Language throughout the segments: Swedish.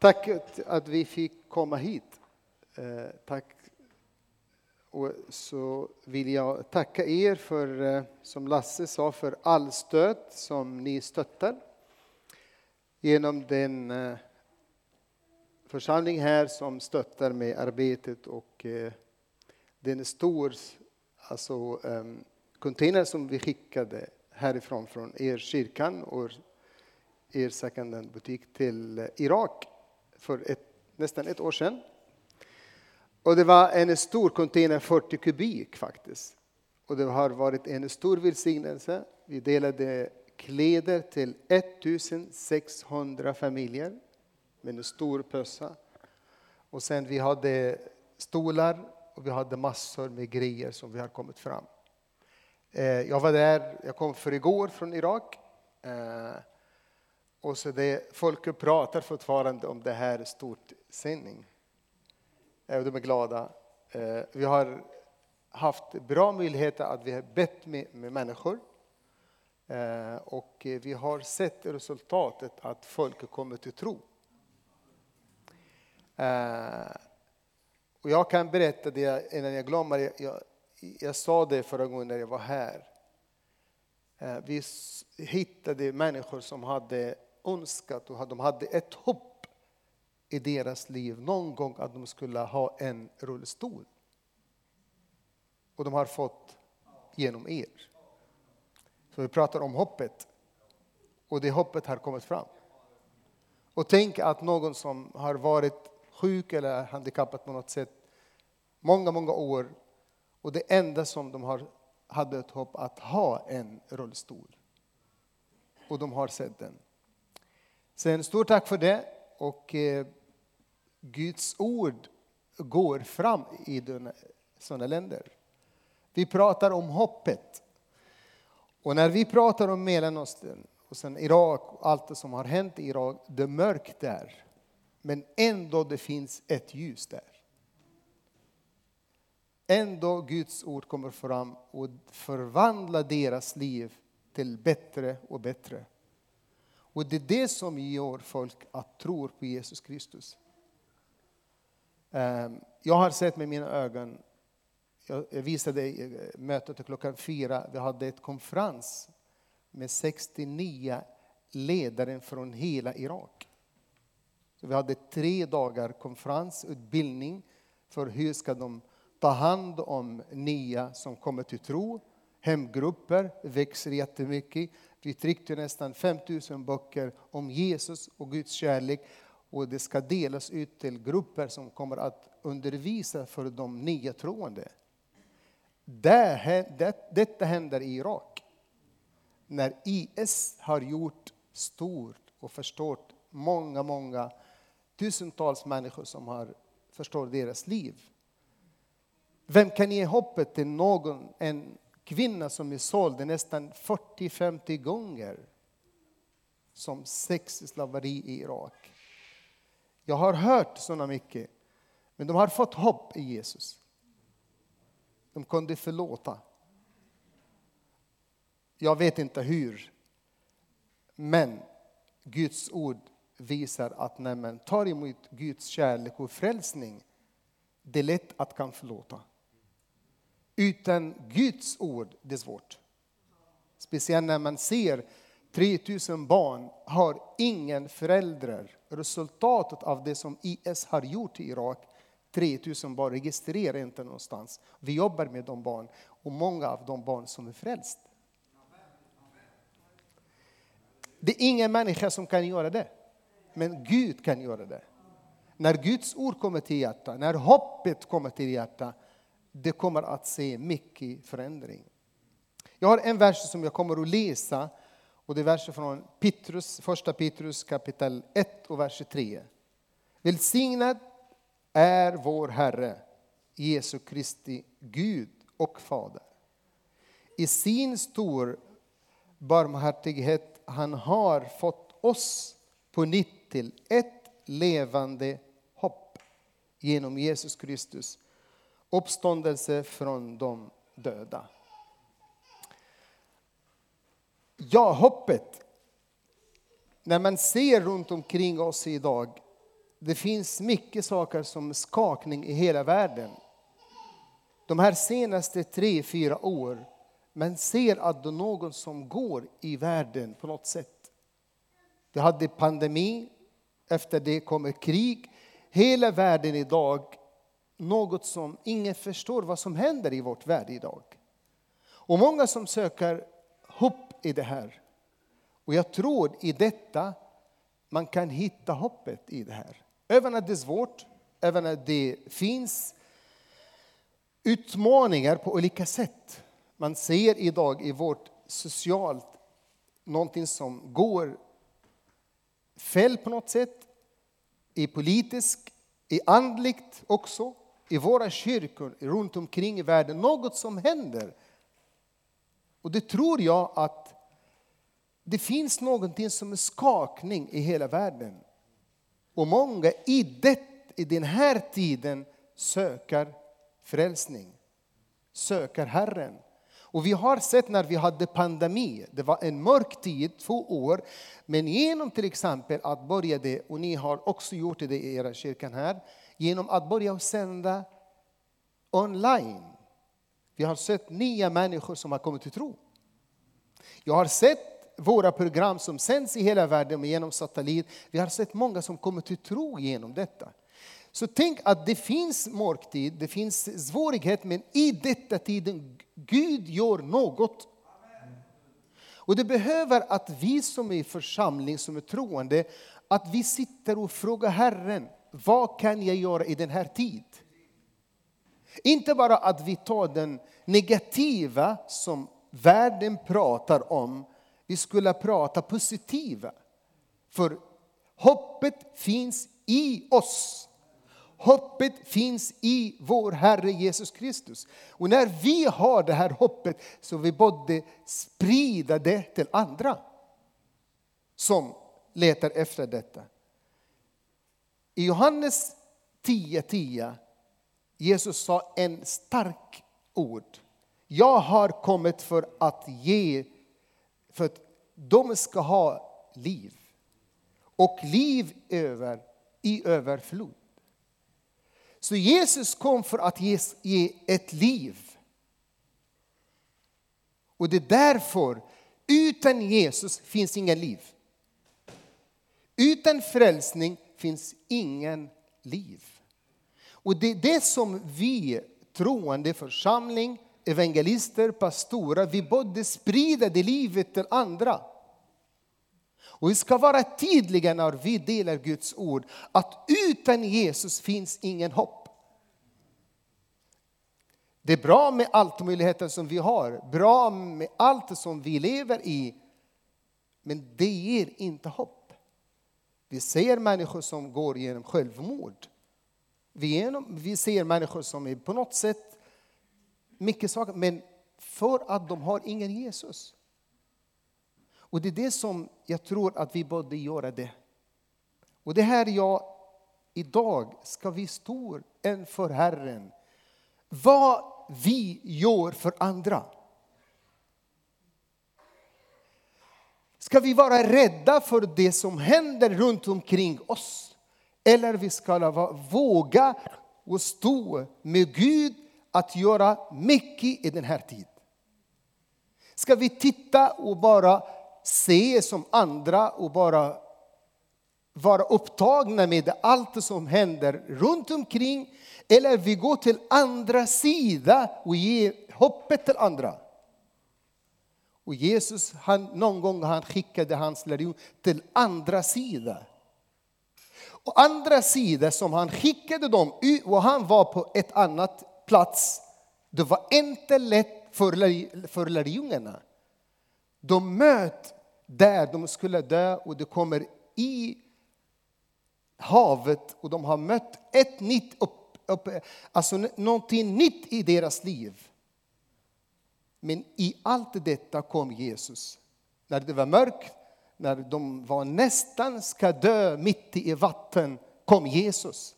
Tack att vi fick komma hit. Eh, tack. Och så vill jag tacka er för, eh, som Lasse sa, för all stöd som ni stöttar genom den eh, församling här som stöttar med arbetet och den stor alltså, ehm, container som vi skickade härifrån från er kyrkan och er second butik till Irak för ett, nästan ett år sedan. Och det var en stor container, 40 kubik faktiskt. Och det har varit en stor välsignelse. Vi delade kläder till 1600 familjer med en stor pössa. Och sen vi hade stolar och vi hade massor med grejer som vi har kommit fram. Eh, jag var där, jag kom för igår från Irak. Eh, och så det, folk pratar fortfarande om det här stort de är glada. Eh, vi har haft bra möjligheter att vi har bett med, med människor. Eh, och vi har sett resultatet att folk kommer till tro. Eh, och jag kan berätta det innan jag glömmer. Jag, jag, jag sa det förra gången när jag var här. Vi hittade människor som hade önskat och de hade ett hopp i deras liv någon gång att de skulle ha en rullstol. Och de har fått genom er. Så vi pratar om hoppet. Och det hoppet har kommit fram. Och tänk att någon som har varit sjuk eller handikappad på något sätt många, många år och det enda som de har, hade ett hopp att ha en rullstol. Och de har sett den. Sen stort tack för det. Och eh, Guds ord går fram i sådana länder. Vi pratar om hoppet. Och när vi pratar om Mellanöstern och sen Irak och allt det som har hänt i Irak, det är mörkt där. Men ändå det finns ett ljus där. Ändå Guds ord kommer fram och förvandlar deras liv till bättre och bättre. Och det är det som gör folk att tro på Jesus Kristus. Ehm, jag har sett med mina ögon, jag visade eh, mötet klockan fyra, vi hade ett konferens med 69 ledare från hela Irak. Så vi hade tre dagar konferens, utbildning för hur ska de ta hand om nya som kommer till tro. Hemgrupper växer jättemycket. Vi tryckte nästan 5000 böcker om Jesus och Guds kärlek och det ska delas ut till grupper som kommer att undervisa för de nya troende. detta händer i Irak. När IS har gjort stort och förstört många, många tusentals människor som har förstört deras liv. Vem kan ge hoppet till någon, en kvinna som är såld nästan 40-50 gånger som sexslaveri i Irak. Jag har hört sådana mycket, men de har fått hopp i Jesus. De kunde förlåta. Jag vet inte hur, men Guds ord visar att när man tar emot Guds kärlek och frälsning, det är lätt att kan förlåta. Utan Guds ord, det är svårt. Speciellt när man ser 3000 barn har ingen föräldrar. Resultatet av det som IS har gjort i Irak, 3000 barn registrerar inte någonstans. Vi jobbar med de barn och många av de barn som är frälst. Det är ingen människa som kan göra det, men Gud kan göra det. När Guds ord kommer till hjärtat, när hoppet kommer till hjärtat, det kommer att se mycket förändring. Jag har en vers som jag kommer att läsa och det är versen från Petrus, första Petrus kapitel 1 och vers 3. Välsignad är vår Herre Jesu Kristi Gud och Fader. I sin stor barmhärtighet han har fått oss på nytt till ett levande hopp genom Jesus Kristus uppståndelse från de döda. Ja, hoppet. När man ser runt omkring oss idag, det finns mycket saker som skakning i hela världen. De här senaste tre, fyra år, man ser att det är någon som går i världen på något sätt. Vi hade pandemi, efter det kommer krig. Hela världen idag, något som ingen förstår vad som händer i vårt värld idag. Och många som söker hopp i det här. Och jag tror i detta man kan hitta hoppet i det här. Även att det är svårt, även att det finns utmaningar på olika sätt. Man ser idag i vårt socialt någonting som går fel på något sätt, i politiskt, i andligt också, i våra kyrkor runt omkring i världen. Något som händer. Och det tror jag att det finns någonting som är skakning i hela världen. Och många i, det, i den här tiden söker frälsning, söker Herren. Och vi har sett när vi hade pandemi, det var en mörk tid, två år. Men genom till exempel att börja det, och ni har också gjort det i era kyrkan här, genom att börja sända online. Vi har sett nya människor som har kommit till tro. Jag har sett våra program som sänds i hela världen genom satellit. Vi har sett många som kommer till tro genom detta. Så tänk att det finns mörktid, det finns svårighet, men i detta tiden Gud gör något. Och det behöver att vi som är församling, som är troende, att vi sitter och frågar Herren, vad kan jag göra i den här tiden? Inte bara att vi tar den negativa som världen pratar om, vi skulle prata positiva. För hoppet finns i oss. Hoppet finns i vår Herre Jesus Kristus. Och när vi har det här hoppet så vi både sprida det till andra som letar efter detta. I Johannes 10.10 10, Jesus sa en stark ord. Jag har kommit för att ge för att de ska ha liv. Och liv över, i överflod. Så Jesus kom för att ge, ge ett liv. Och det är därför, utan Jesus finns inget liv. Utan frälsning finns ingen liv. Och det är det som vi troende församling evangelister, pastorer, vi både sprider det livet till andra. Och vi ska vara tydliga när vi delar Guds ord att utan Jesus finns ingen hopp. Det är bra med allt möjligheter som vi har, bra med allt som vi lever i. Men det ger inte hopp. Vi ser människor som går genom självmord. Vi, ser människor som är på något sätt mycket svaga, men för att de har ingen Jesus. Och det är det som jag tror att vi borde göra det. Och det här jag idag ska vi stå inför Herren. Vad vi gör för andra. Ska vi vara rädda för det som händer runt omkring oss? Eller vi ska våga och stå med Gud att göra mycket i den här tiden. Ska vi titta och bara se som andra och bara vara upptagna med allt som händer runt omkring eller vi går till andra sidan och ger hoppet till andra. Och Jesus, han, någon gång han skickade hans lärjungar till andra sidan. Och andra sidan som han skickade dem, och han var på ett annat plats. Det var inte lätt för, för lärjungarna. De möt där de skulle dö och de kommer i havet och de har mött ett nytt, upp, upp, alltså någonting nytt i deras liv. Men i allt detta kom Jesus. När det var mörkt, när de var nästan ska dö mitt i vatten, kom Jesus.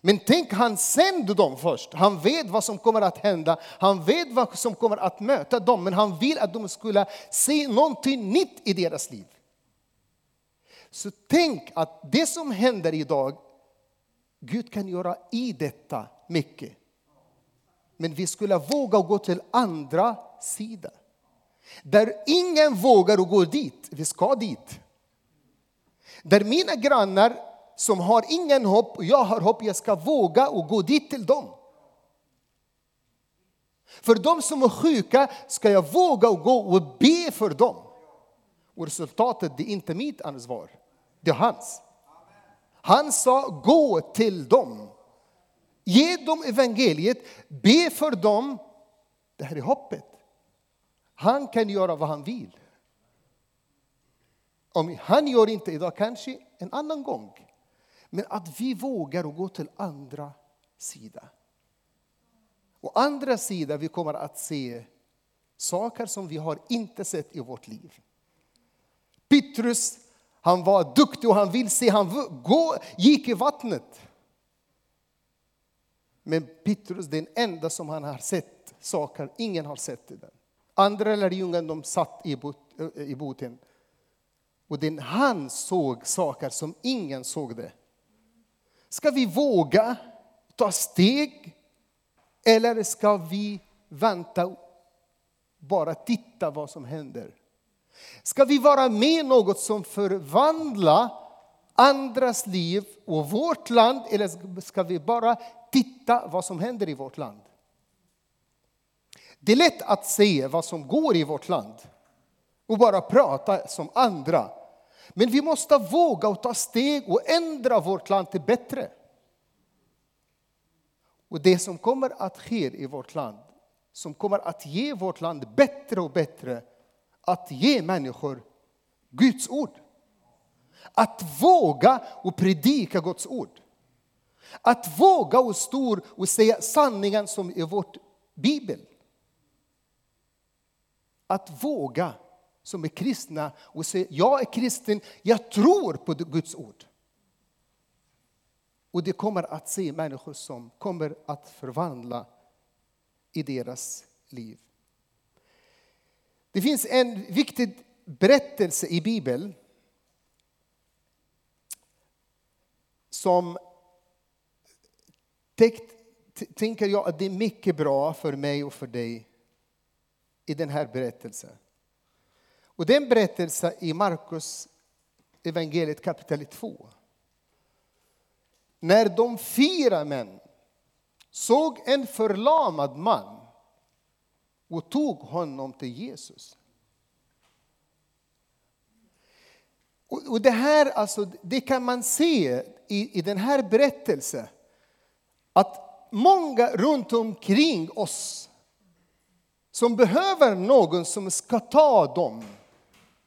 Men tänk, han sände dem först. Han vet vad som kommer att hända. Han vet vad som kommer att möta dem. Men han vill att de skulle se någonting nytt i deras liv. Så tänk att det som händer idag, Gud kan göra i detta mycket. Men vi skulle våga gå till andra sidan. Där ingen vågar gå dit, vi ska dit. Där mina grannar som har ingen hopp och jag har hopp, jag ska våga och gå dit till dem. För de som är sjuka ska jag våga gå och be för dem. Och resultatet det är inte mitt ansvar, det är hans. Han sa gå till dem. Ge dem evangeliet, be för dem. Det här är hoppet. Han kan göra vad han vill. Om han gör inte idag, kanske en annan gång. Men att vi vågar gå till andra sidan. Å andra sidan vi kommer att se saker som vi har inte sett i vårt liv. Petrus, han var duktig och han vill se, han gick i vattnet. Men Petrus, den enda som han har sett saker, ingen har sett det. Andra lärjungar de satt i, eh, i båten. Och den, han såg saker som ingen såg det. Ska vi våga ta steg? Eller ska vi vänta bara titta vad som händer? Ska vi vara med något som förvandlar andras liv och vårt land eller ska vi bara titta vad som händer i vårt land? Det är lätt att se vad som går i vårt land och bara prata som andra. Men vi måste våga ta steg och ändra vårt land till bättre. Och det som kommer att ske i vårt land, som kommer att ge vårt land bättre och bättre, att ge människor Guds ord. Att våga och predika Guds ord. Att våga och stå och säga sanningen som är vårt bibel. Att våga som är kristna och säga jag är kristen, jag tror på Guds ord. Och det kommer att se människor som kommer att förvandla i deras liv. Det finns en viktig berättelse i Bibeln som tänker jag att det är mycket bra för mig och för dig i den här berättelsen. Och den berättelsen i Markus evangeliet kapitel 2. När de fyra män såg en förlamad man och tog honom till Jesus. Och det här alltså, det kan man se i, i den här berättelsen. Att många runt omkring oss som behöver någon som ska ta dem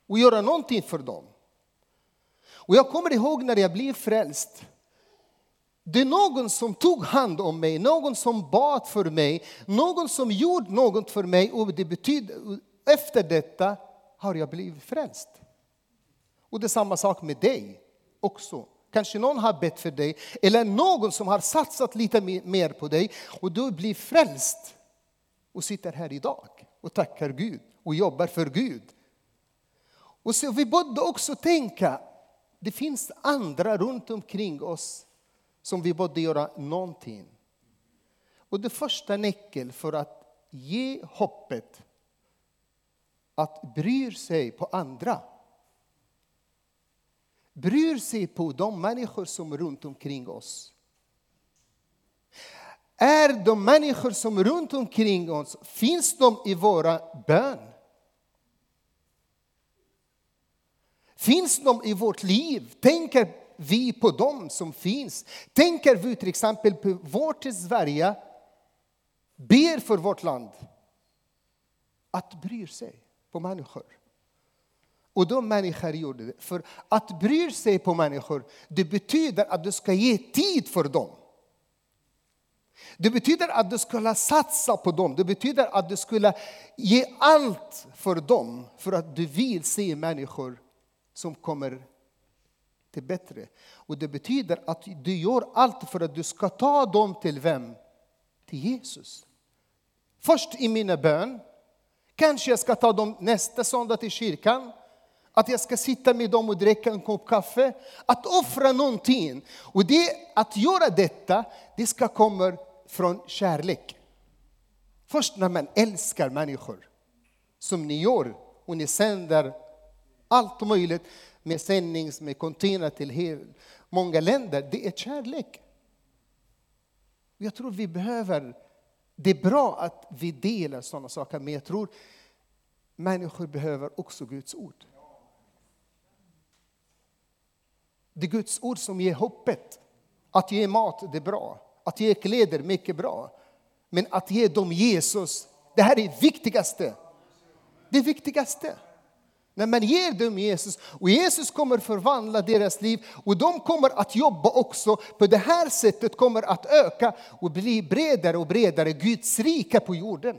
och göra någonting för dem. Och jag kommer ihåg när jag blev frälst. Det är någon som tog hand om mig, någon som bad för mig, någon som gjorde något för mig och det betyder, efter detta har jag blivit frälst. Och det är samma sak med dig också. Kanske någon har bett för dig eller någon som har satsat lite mer på dig och du blir frälst och sitter här idag och tackar Gud och jobbar för Gud. Och så vi borde också tänka, det finns andra runt omkring oss som vi borde göra någonting. Och det första nyckeln för att ge hoppet, att bry sig på andra. Bryr sig på de människor som är runt omkring oss. Är de människor som är runt omkring oss, finns de i våra bön? Finns de i vårt liv? Tänker vi på dem som finns? Tänker vi till exempel på vårt Sverige, ber för vårt land, att bry sig på människor. Och de människor gjorde det. För att bry sig på människor, det betyder att du ska ge tid för dem. Det betyder att du skulle satsa på dem. Det betyder att du skulle ge allt för dem för att du vill se människor som kommer till bättre. Och det betyder att du gör allt för att du ska ta dem till vem? Till Jesus. Först i mina bön. Kanske jag ska ta dem nästa söndag till kyrkan. Att jag ska sitta med dem och dricka en kopp kaffe. Att offra någonting. Och det, att göra detta, det ska komma från kärlek. Först när man älskar människor, som ni gör, och ni sänder allt möjligt med sändnings, med container till många länder, det är kärlek. Jag tror vi behöver, det är bra att vi delar sådana saker, men jag tror människor behöver också Guds ord. Det är Guds ord som ger hoppet. Att ge mat, det är bra. Att ge kläder, mycket bra. Men att ge dem Jesus, det här är det viktigaste. Det viktigaste. När man ger dem Jesus, och Jesus kommer förvandla deras liv och de kommer att jobba också på det här sättet kommer att öka och bli bredare och bredare, Guds rike på jorden.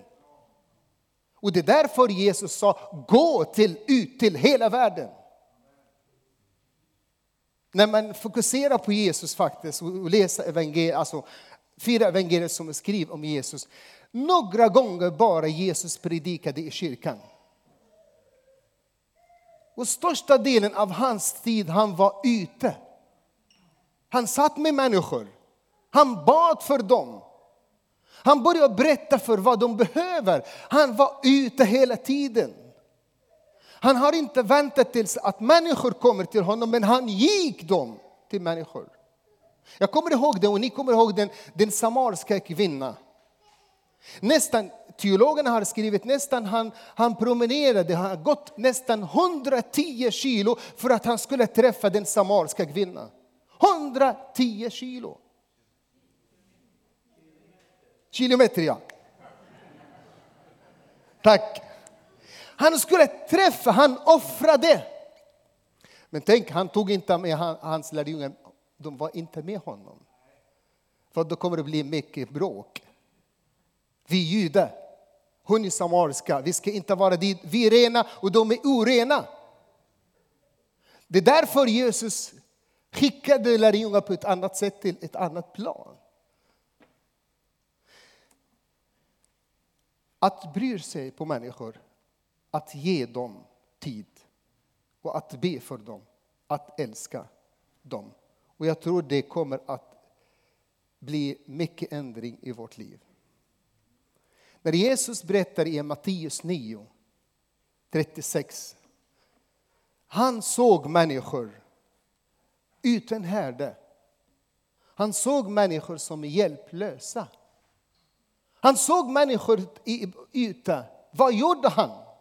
Och det är därför Jesus sa, gå till, ut till hela världen. När man fokuserar på Jesus faktiskt och läser evangeliet, alltså fyra evangelier som skriver om Jesus. Några gånger bara Jesus predikade i kyrkan. Och största delen av hans tid han var ute. Han satt med människor. Han bad för dem. Han började berätta för vad de behöver. Han var ute hela tiden. Han har inte väntat tills att människor kommer till honom, men han gick dem till människor. Jag kommer ihåg det och ni kommer ihåg den, den samariska kvinnan. Nästan, teologerna har skrivit nästan han, han promenerade, han har gått nästan 110 kilo för att han skulle träffa den samariska kvinnan. 110 kilo. Kilometer, ja. Tack. Han skulle träffa, han offrade. Men tänk, han tog inte med hans lärjungar, de var inte med honom. För då kommer det bli mycket bråk. Vi judar, hon är samariska, vi ska inte vara dit. Vi är rena och de är orena. Det är därför Jesus skickade lärjungar på ett annat sätt till ett annat plan. Att bry sig på människor, att ge dem tid och att be för dem, att älska dem. Och jag tror det kommer att bli mycket ändring i vårt liv. När Jesus berättar i Matteus 9, 36. Han såg människor utan herde. Han såg människor som är hjälplösa. Han såg människor ute. Vad gjorde han?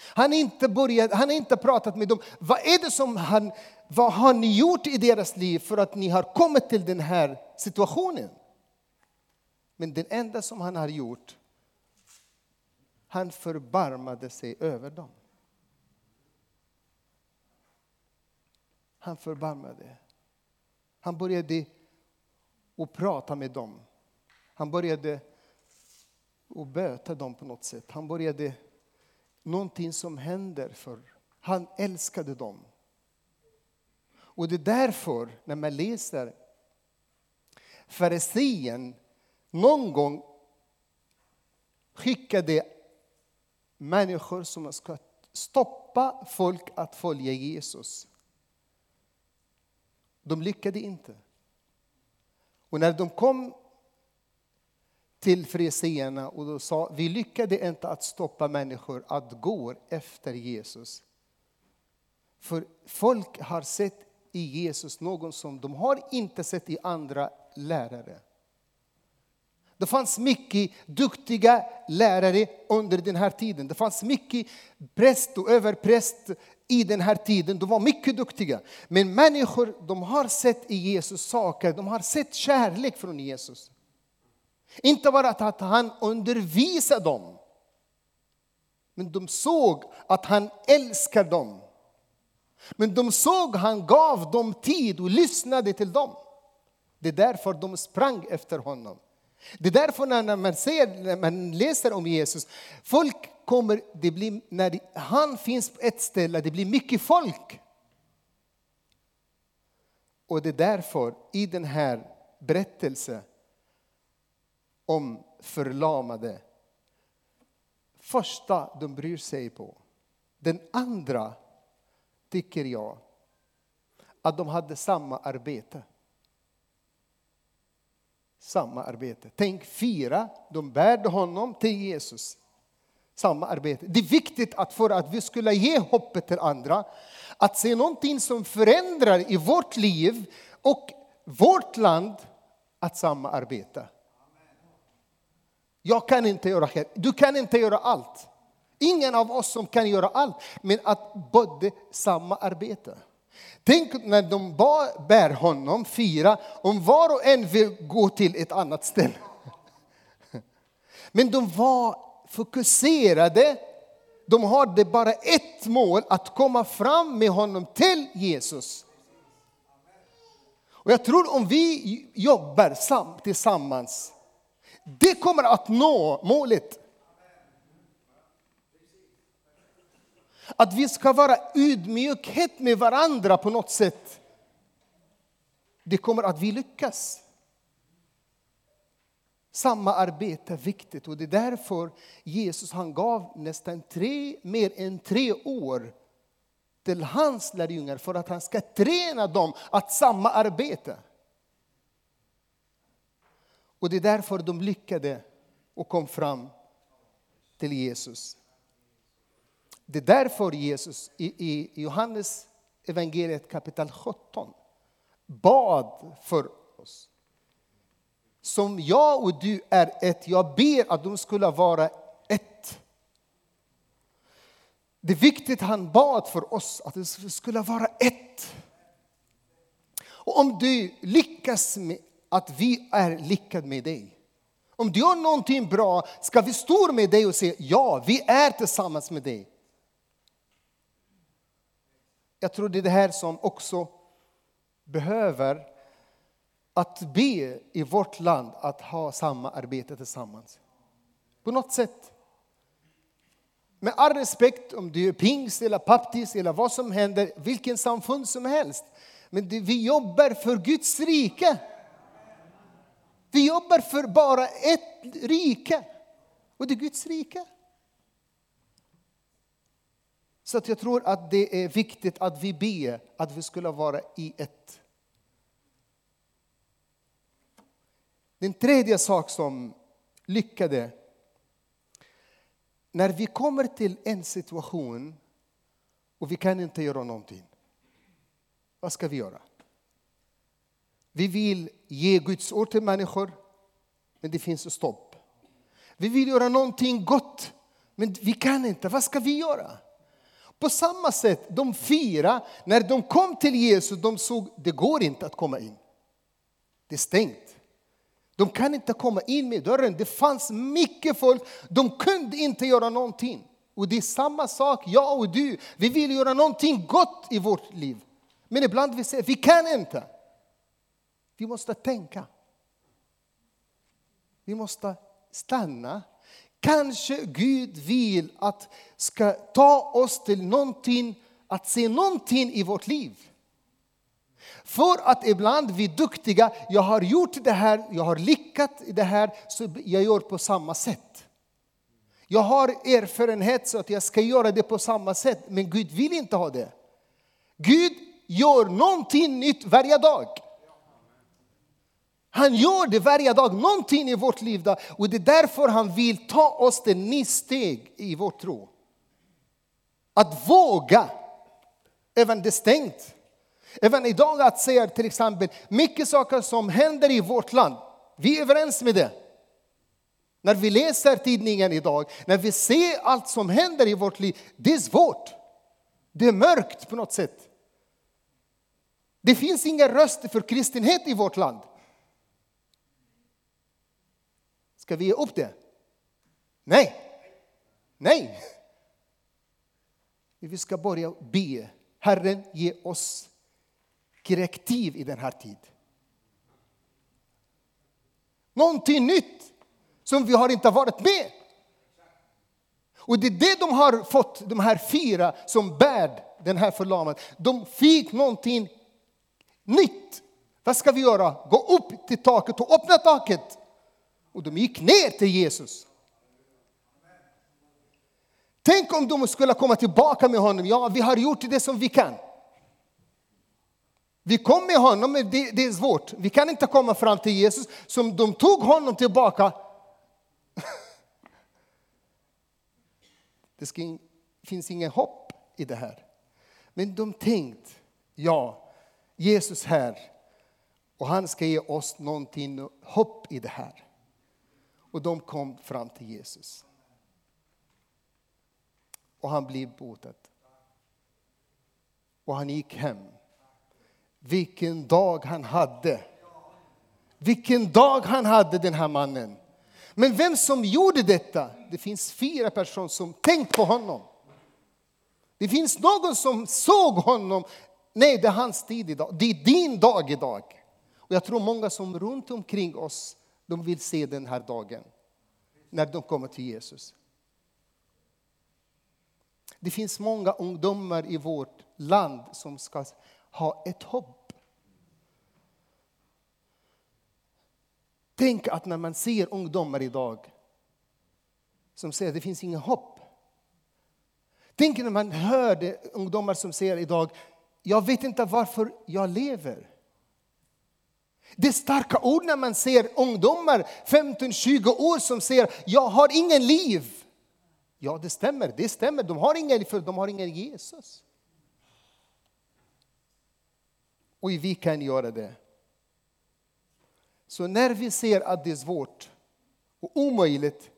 Han inte, börjat, han har inte pratat med dem. Vad är det som han, vad har ni gjort i deras liv för att ni har kommit till den här situationen? Men det enda som han har gjort, han förbarmade sig över dem. Han förbarmade. Han började att prata med dem. Han började att böta dem på något sätt. Han började någonting som händer för han älskade dem. Och det är därför, när man läser farisén någon gång skickade människor som ska stoppa folk att följa Jesus. De lyckades inte. Och när de kom till fariséerna och då sa vi lyckade inte att stoppa människor att gå efter Jesus. För folk har sett i Jesus någon som de har inte sett i andra lärare. Det fanns mycket duktiga lärare under den här tiden. Det fanns mycket präst och överpräst i den här tiden. De var mycket duktiga. Men människor de har sett i Jesus saker, de har sett kärlek från Jesus. Inte bara att han undervisade dem, men de såg att han älskar dem. Men de såg att han gav dem tid och lyssnade till dem. Det är därför de sprang efter honom. Det är därför när man, ser, när man läser om Jesus, folk kommer, det blir, när han finns på ett ställe, det blir mycket folk. Och det är därför i den här berättelsen om förlamade, första de bryr sig på. Den andra tycker jag, att de hade samma arbete. Samma arbete. Tänk fyra, de bärde honom till Jesus. Samma arbete. Det är viktigt att för att vi skulle ge hoppet till andra, att se någonting som förändrar i vårt liv och vårt land, att samarbeta. Jag kan inte göra helt. Du kan inte göra allt. Ingen av oss som kan göra allt, men att både samarbeta. Tänk när de bär honom, fyra, om var och en vill gå till ett annat ställe. Men de var fokuserade. De hade bara ett mål, att komma fram med honom till Jesus. Och jag tror om vi jobbar tillsammans, det kommer att nå målet. Att vi ska vara ödmjukhet med varandra på något sätt. Det kommer att vi lyckas. Samma arbete är viktigt och det är därför Jesus han gav nästan tre, mer än tre år till hans lärjungar för att han ska träna dem att samarbeta. Och det är därför de lyckades och kom fram till Jesus. Det är därför Jesus i, Johannes evangeliet kapitel 17 bad för oss. Som jag och du är ett, jag ber att de skulle vara ett. Det är viktigt han bad för oss att det skulle vara ett. Och om du lyckas med att vi är lyckade med dig. Om du gör någonting bra ska vi stå med dig och säga ja, vi är tillsammans med dig. Jag tror det är det här som också behöver att be i vårt land att ha samma arbete tillsammans. På något sätt. Med all respekt om du är pingst eller baptist eller vad som händer, vilken samfund som helst. Men vi jobbar för Guds rike. Vi jobbar för bara ett rike. Och det är Guds rike. Så att jag tror att det är viktigt att vi ber att vi skulle vara i ett. Den tredje sak som lyckade. När vi kommer till en situation och vi kan inte göra någonting. Vad ska vi göra? Vi vill ge Guds ord till människor, men det finns stopp. Vi vill göra någonting gott, men vi kan inte. Vad ska vi göra? På samma sätt, de fyra, när de kom till Jesus, de såg det går inte att komma in. Det är stängt. De kan inte komma in med dörren. Det fanns mycket folk. De kunde inte göra någonting. Och det är samma sak, jag och du. Vi vill göra någonting gott i vårt liv. Men ibland vi säger vi kan inte. Vi måste tänka. Vi måste stanna Kanske Gud vill att ska ta oss till någonting, att se någonting i vårt liv. För att ibland vi är duktiga, jag har gjort det här, jag har lyckats i det här, så jag gör på samma sätt. Jag har erfarenhet så att jag ska göra det på samma sätt, men Gud vill inte ha det. Gud gör någonting nytt varje dag. Han gör det varje dag, någonting i vårt liv. Då. Och det är därför han vill ta oss till nytt steg i vår tro. Att våga, även det stängt. Även idag att säga till exempel, mycket saker som händer i vårt land, vi är överens med det. När vi läser tidningen idag, när vi ser allt som händer i vårt liv, det är svårt. Det är mörkt på något sätt. Det finns ingen röst för kristenhet i vårt land. Ska vi ge upp det? Nej. Nej. Vi ska börja be. Herren, ge oss direktiv i den här tiden. Någonting nytt som vi har inte varit med. Och det är det de har fått, de här fyra som bär den här förlamade. De fick någonting nytt. Vad ska vi göra? Gå upp till taket och öppna taket. Och de gick ner till Jesus. Tänk om de skulle komma tillbaka med honom. Ja, vi har gjort det som vi kan. Vi kom med honom, men det, det är svårt. Vi kan inte komma fram till Jesus. Som de tog honom tillbaka. Det ska, finns ingen hopp i det här. Men de tänkte, ja, Jesus här och han ska ge oss någonting, hopp i det här. Och de kom fram till Jesus. Och han blev botad. Och han gick hem. Vilken dag han hade. Vilken dag han hade den här mannen. Men vem som gjorde detta? Det finns fyra personer som tänkt på honom. Det finns någon som såg honom. Nej, det är hans tid idag. Det är din dag idag. Och jag tror många som runt omkring oss, de vill se den här dagen. När de kommer till Jesus. Det finns många ungdomar i vårt land som ska ha ett hopp. Tänk att när man ser ungdomar idag som säger att det finns inget hopp. Tänk när man hör ungdomar som säger idag, jag vet inte varför jag lever. Det är starka ord när man ser ungdomar, 15-20 år, som säger, jag har ingen liv. Ja, det stämmer, det stämmer. De har ingen, för de har ingen Jesus. Och vi kan göra det. Så när vi ser att det är svårt och omöjligt,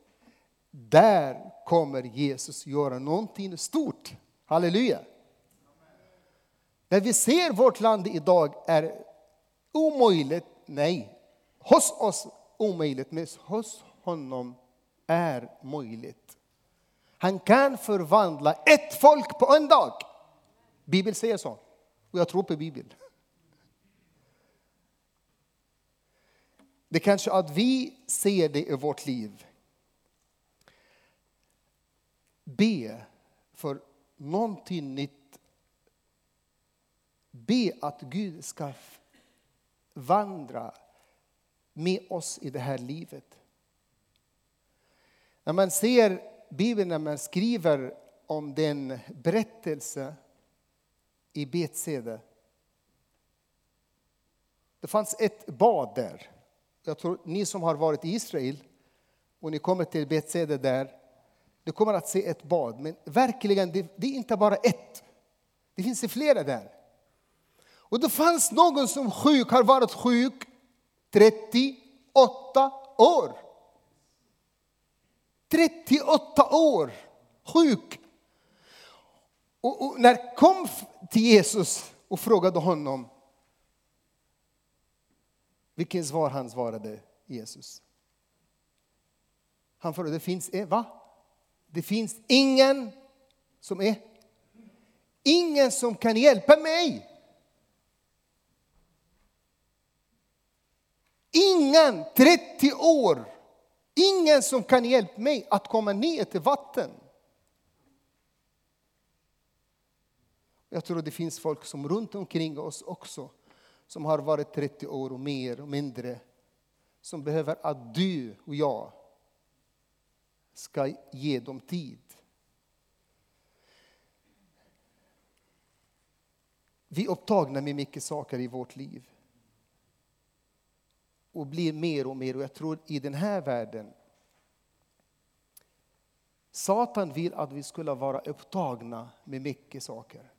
där kommer Jesus göra någonting stort. Halleluja! När vi ser vårt land idag är omöjligt, nej, hos oss omöjligt, men hos honom är möjligt. Han kan förvandla ett folk på en dag. Bibeln säger så, och jag tror på Bibeln. Det kanske att vi ser det i vårt liv. Be för någonting nytt. Be att Gud ska vandra med oss i det här livet. När man ser Bibeln, när man skriver om den berättelse i Betsede. Det fanns ett bad där. Jag tror ni som har varit i Israel och ni kommer till Betsede där, ni kommer att se ett bad. Men verkligen, det, det är inte bara ett. Det finns flera där. Och det fanns någon som sjuk, har varit sjuk 38 år. 38 år sjuk. Och, och när kom till Jesus och frågade honom vilken svar han svarade Jesus. Han frågade, det finns, e- va? Det finns ingen som är, ingen som kan hjälpa mig. Ingen, 30 år, ingen som kan hjälpa mig att komma ner till vatten. Jag tror det finns folk som runt omkring oss också, som har varit 30 år och mer och mindre, som behöver att du och jag ska ge dem tid. Vi är upptagna med mycket saker i vårt liv och blir mer och mer. Och jag tror i den här världen Satan vill att vi skulle vara upptagna med mycket saker.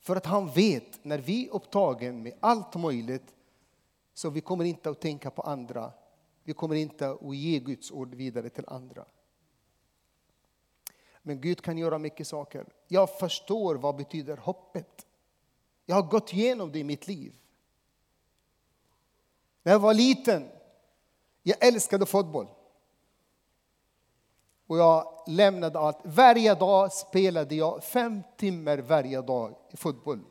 För att han vet när vi är upptagna med allt möjligt så vi kommer inte att tänka på andra. Vi kommer inte att ge Guds ord vidare till andra. Men Gud kan göra mycket saker. Jag förstår vad betyder hoppet. Jag har gått igenom det i mitt liv. När jag var liten, jag älskade fotboll. Och jag lämnade allt. Varje dag spelade jag fem timmar varje dag i fotboll.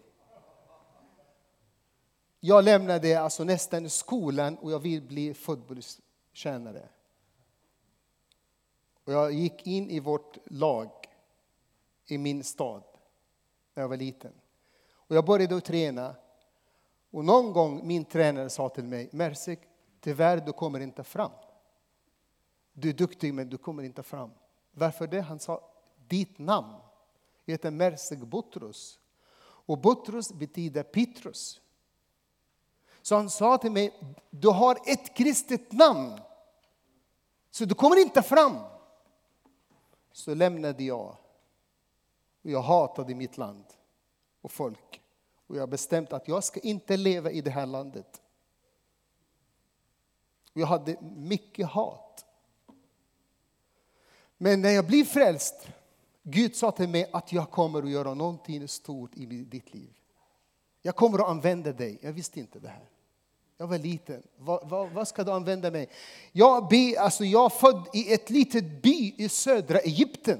Jag lämnade alltså nästan skolan och jag vill bli fotbollstjänare. Och jag gick in i vårt lag i min stad när jag var liten. Och jag började träna och någon gång min tränare sa till mig, Mersik, tyvärr du kommer inte fram. Du är duktig men du kommer inte fram. Varför det? Han sa ditt namn. Jag heter Mersik Butrus. Och Butrus betyder Petrus. Så han sa till mig, du har ett kristet namn. Så du kommer inte fram. Så lämnade jag. Och jag hatade mitt land och folk. Och jag har bestämt att jag ska inte leva i det här landet. Jag hade mycket hat. Men när jag blev frälst, Gud sa till mig att jag kommer att göra någonting stort i ditt liv. Jag kommer att använda dig. Jag visste inte det här. Jag var liten. Vad, vad, vad ska du använda mig? Jag, be, alltså jag är född i ett litet by i södra Egypten.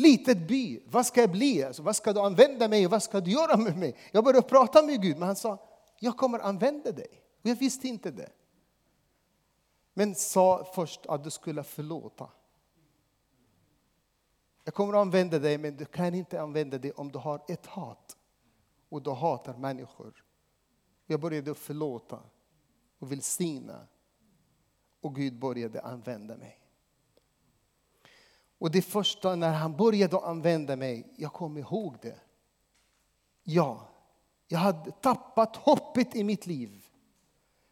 Litet by. Vad ska jag bli? Alltså, vad ska du använda mig? Vad ska du göra med mig? Jag började prata med Gud, men han sa, jag kommer använda dig. Och jag visste inte det. Men sa först att du skulle förlåta. Jag kommer att använda dig, men du kan inte använda dig om du har ett hat. Och du hatar människor. Jag började förlåta och välsigna. Och Gud började använda mig. Och det första när han började använda mig, jag kom ihåg det. Ja, jag hade tappat hoppet i mitt liv.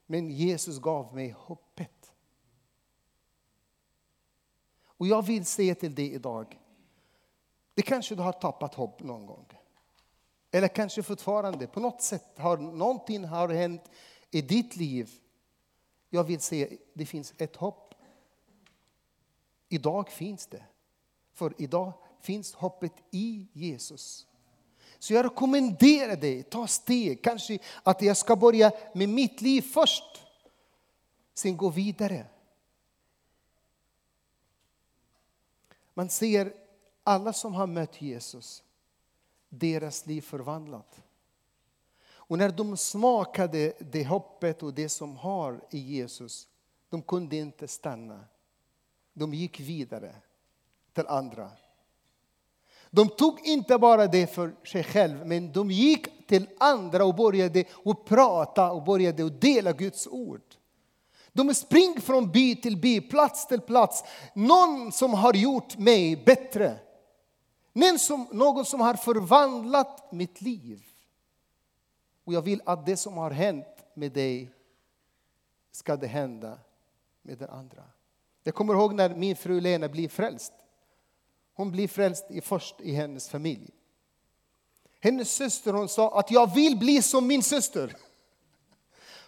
Men Jesus gav mig hoppet. Och jag vill säga till dig idag, det kanske du har tappat hopp någon gång. Eller kanske fortfarande, på något sätt har någonting har hänt i ditt liv. Jag vill säga, det finns ett hopp. Idag finns det. För idag finns hoppet i Jesus. Så jag rekommenderar dig, ta steg. Kanske att jag ska börja med mitt liv först. Sen gå vidare. Man ser alla som har mött Jesus, deras liv förvandlat. Och när de smakade det hoppet och det som har i Jesus, de kunde inte stanna. De gick vidare andra. De tog inte bara det för sig själv, men de gick till andra och började och prata och började och dela Guds ord. De springer från by till by, plats till plats. Någon som har gjort mig bättre. Någon som, någon som har förvandlat mitt liv. Och jag vill att det som har hänt med dig ska det hända med den andra. Jag kommer ihåg när min fru Lena blev frälst. Hon blir frälst i först i hennes familj. Hennes syster hon sa att jag vill bli som min syster.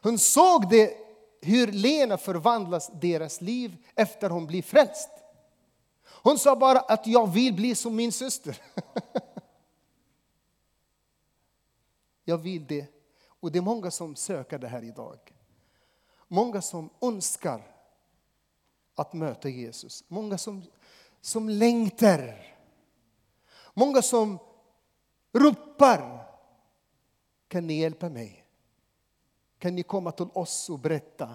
Hon såg det, hur Lena förvandlas deras liv efter hon blir frälst. Hon sa bara att jag vill bli som min syster. Jag vill det. Och det är många som söker det här idag. Många som önskar att möta Jesus. Många som som längtar. Många som ropar. Kan ni hjälpa mig? Kan ni komma till oss och berätta?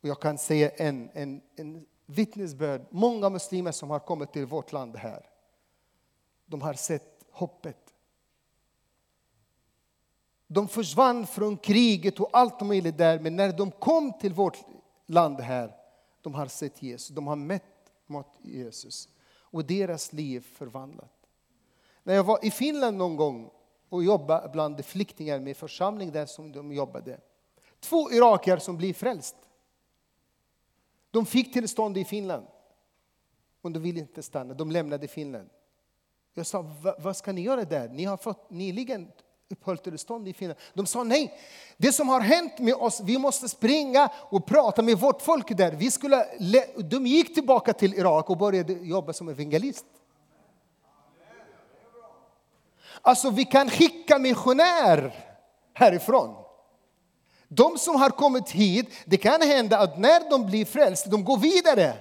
Och jag kan säga en, en, en vittnesbörd. Många muslimer som har kommit till vårt land här. De har sett hoppet. De försvann från kriget och allt möjligt där, men när de kom till vårt land här, de har sett Jesus. De har mött mot Jesus och deras liv förvandlat. När jag var i Finland någon gång och jobbade bland flyktingar med församling där som de jobbade. Två irakier som blev frälst. De fick tillstånd i Finland. men de ville inte stanna, de lämnade Finland. Jag sa, vad ska ni göra där? Ni har fått nyligen uppehållstillstånd i Finland. De sa nej, det som har hänt med oss, vi måste springa och prata med vårt folk där. Vi skulle, de gick tillbaka till Irak och började jobba som evangelist. Alltså vi kan skicka missionärer härifrån. De som har kommit hit, det kan hända att när de blir frälsta, de går vidare.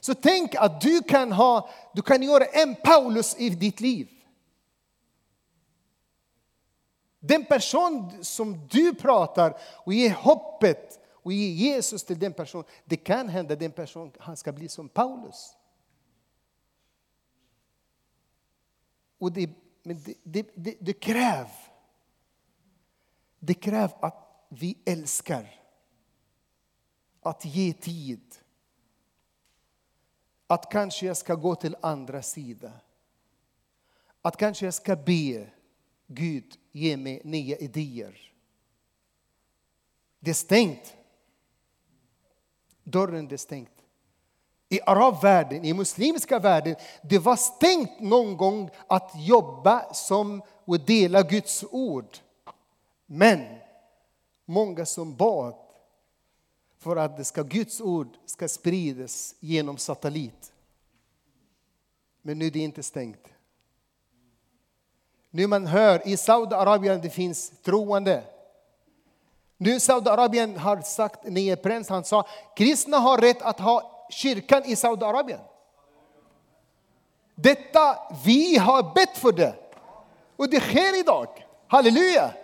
Så tänk att du kan, ha, du kan göra en Paulus i ditt liv. Den person som du pratar och ger hoppet och ger Jesus till den personen, det kan hända den personen han ska bli som Paulus. Och det, men det, det, det, det kräv det kräver att vi älskar. Att ge tid. att kanske jag ska gå till andra sidan. Att kanske jag ska be Gud ge mig nya idéer. Det är stängt. Dörren är stängt. I arabvärlden, i muslimska världen, det var stängt någon gång att jobba som och dela Guds ord. Men många som bad för att det ska, Guds ord ska spridas genom satellit. Men nu är det inte stängt. Nu man hör i Saudiarabien det finns troende. Nu Saudiarabien har sagt, nye prins, han sa kristna har rätt att ha kyrkan i Saudiarabien. Detta, vi har bett för det. Och det sker idag. Halleluja!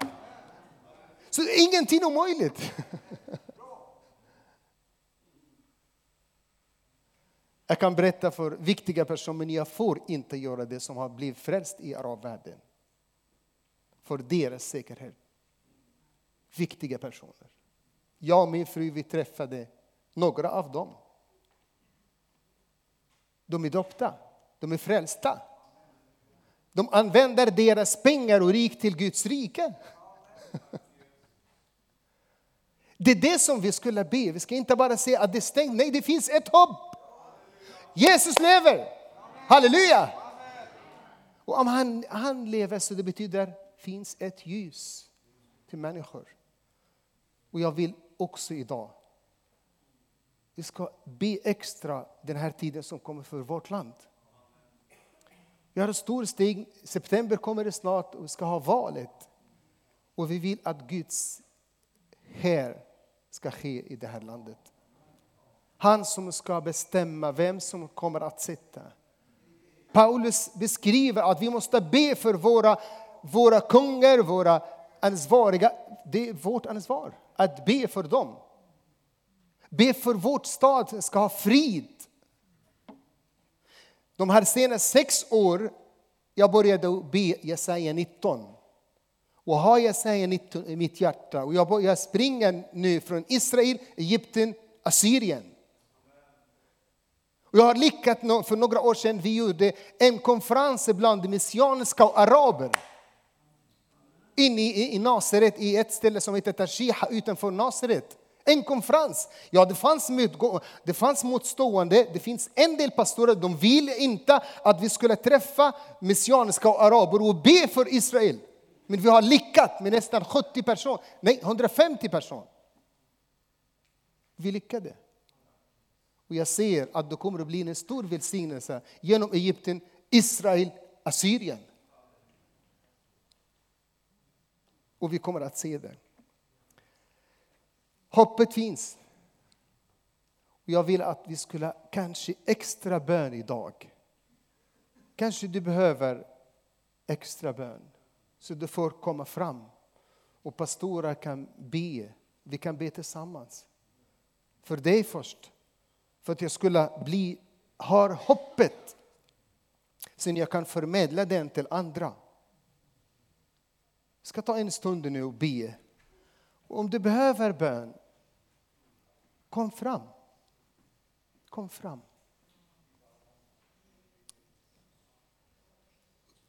Så ingenting är omöjligt. Jag kan berätta för viktiga personer, men jag får inte göra det som har blivit frälst i arabvärlden. För deras säkerhet. Viktiga personer. Jag och min fru vi träffade några av dem. De är döpta, de är frälsta. De använder deras pengar och rik till Guds rike. Det är det som vi skulle be. Vi ska inte bara säga att det är stängt. Nej, det finns ett hopp. Jesus lever. Halleluja! Och om han, han lever så det betyder finns ett ljus till människor. Och jag vill också idag vi ska be extra den här tiden som kommer för vårt land. Vi har ett stort steg. September kommer det snart och vi ska ha valet. Och vi vill att Guds här ska ske i det här landet. Han som ska bestämma vem som kommer att sitta. Paulus beskriver att vi måste be för våra, våra kungar, våra ansvariga. Det är vårt ansvar att be för dem. Be för vårt stad ska ha frid. De här senaste sex år jag började be Jesaja 19. Och har Jesaja 19 i mitt hjärta. Och jag, jag springer nu från Israel, Egypten, Assyrien. Och jag har lyckats, för några år sedan vi gjorde en konferens bland messianska och araber. Inne i, i Nasaret, i ett ställe som heter Tashiha. utanför Nasaret. En konferens. Ja, det fanns, det fanns motstående. Det finns en del pastorer, de vill inte att vi skulle träffa messianiska och araber och be för Israel. Men vi har lyckats med nästan 70 personer, nej 150 personer. Vi lyckades. Och jag ser att det kommer att bli en stor välsignelse genom Egypten, Israel, Assyrien. Och vi kommer att se det. Hoppet finns. Jag vill att vi skulle kanske extra bön idag. Kanske du behöver extra bön så du får komma fram och pastorer kan be. Vi kan be tillsammans. För dig först. För att jag skulle bli, har hoppet. så jag kan förmedla den till andra. Jag ska ta en stund nu och be. Om du behöver bön, Kom fram. Kom fram.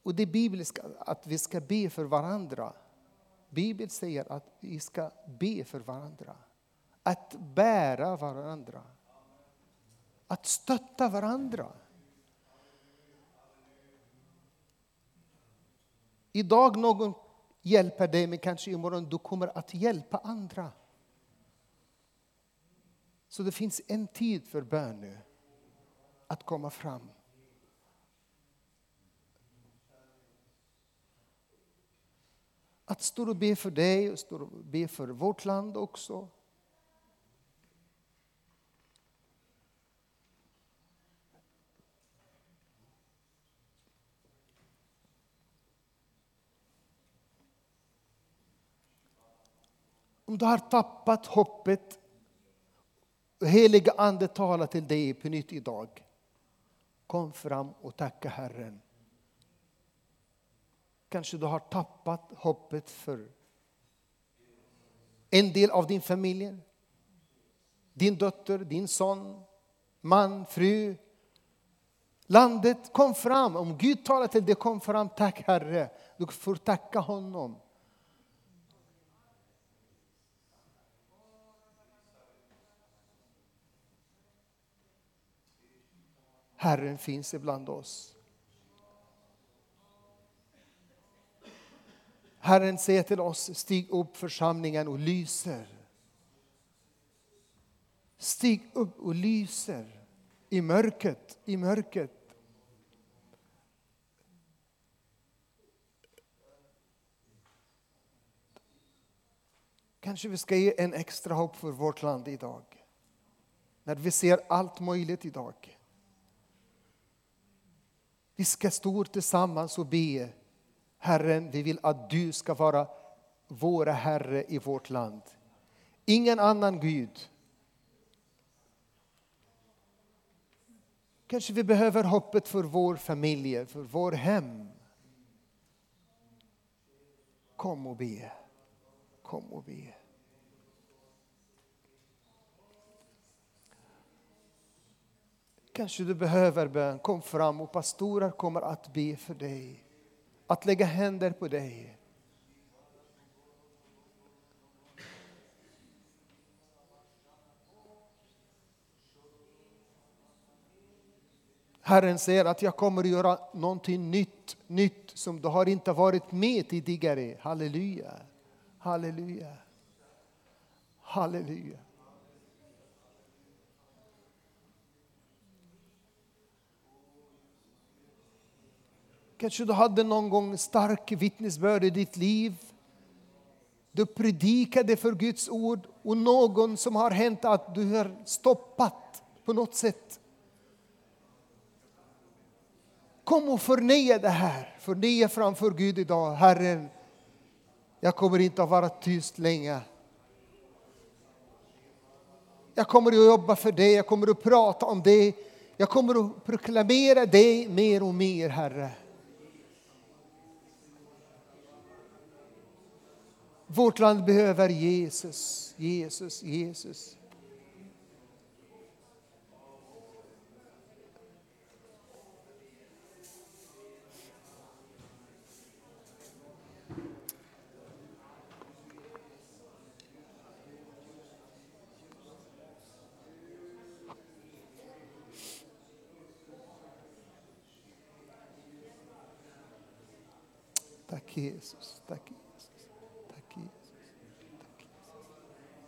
Och det är bibliskt att vi ska be för varandra. Bibeln säger att vi ska be för varandra. Att bära varandra. Att stötta varandra. Idag någon hjälper dig, men kanske imorgon du kommer att hjälpa andra. Så det finns en tid för bön nu, att komma fram. Att stå och be för dig och stå och be för vårt land också. Om du har tappat hoppet heliga Ande talar till dig på nytt idag. Kom fram och tacka Herren. Kanske du har tappat hoppet för en del av din familj. Din dotter, din son, man, fru. Landet kom fram. Om Gud talar till dig, kom fram. Tack Herre. Du får tacka honom. Herren finns ibland oss. Herren säger till oss, stig upp församlingen och lyser. Stig upp och lyser i mörkret, i mörkret. Kanske vi ska ge en extra hopp för vårt land idag. När vi ser allt möjligt idag. Vi ska stå tillsammans och be. Herren, vi vill att du ska vara vår Herre i vårt land. Ingen annan Gud. Kanske vi behöver hoppet för vår familj, för vår hem. Kom och be. Kom och be. Kanske du behöver bön. Kom fram och pastorer kommer att be för dig. Att lägga händer på dig. Herren säger att jag kommer att göra någonting nytt, nytt som du har inte varit med tidigare. Halleluja, halleluja, halleluja. Kanske du hade någon gång stark vittnesbörd i ditt liv. Du predikade för Guds ord och någon som har hänt att du har stoppat på något sätt. Kom och förnya det här. Förnya framför Gud idag. Herren, jag kommer inte att vara tyst länge. Jag kommer att jobba för dig, jag kommer att prata om dig. Jag kommer att proklamera dig mer och mer, Herre. Vårt land behöver Jesus, Jesus, Jesus. Tack Jesus, tack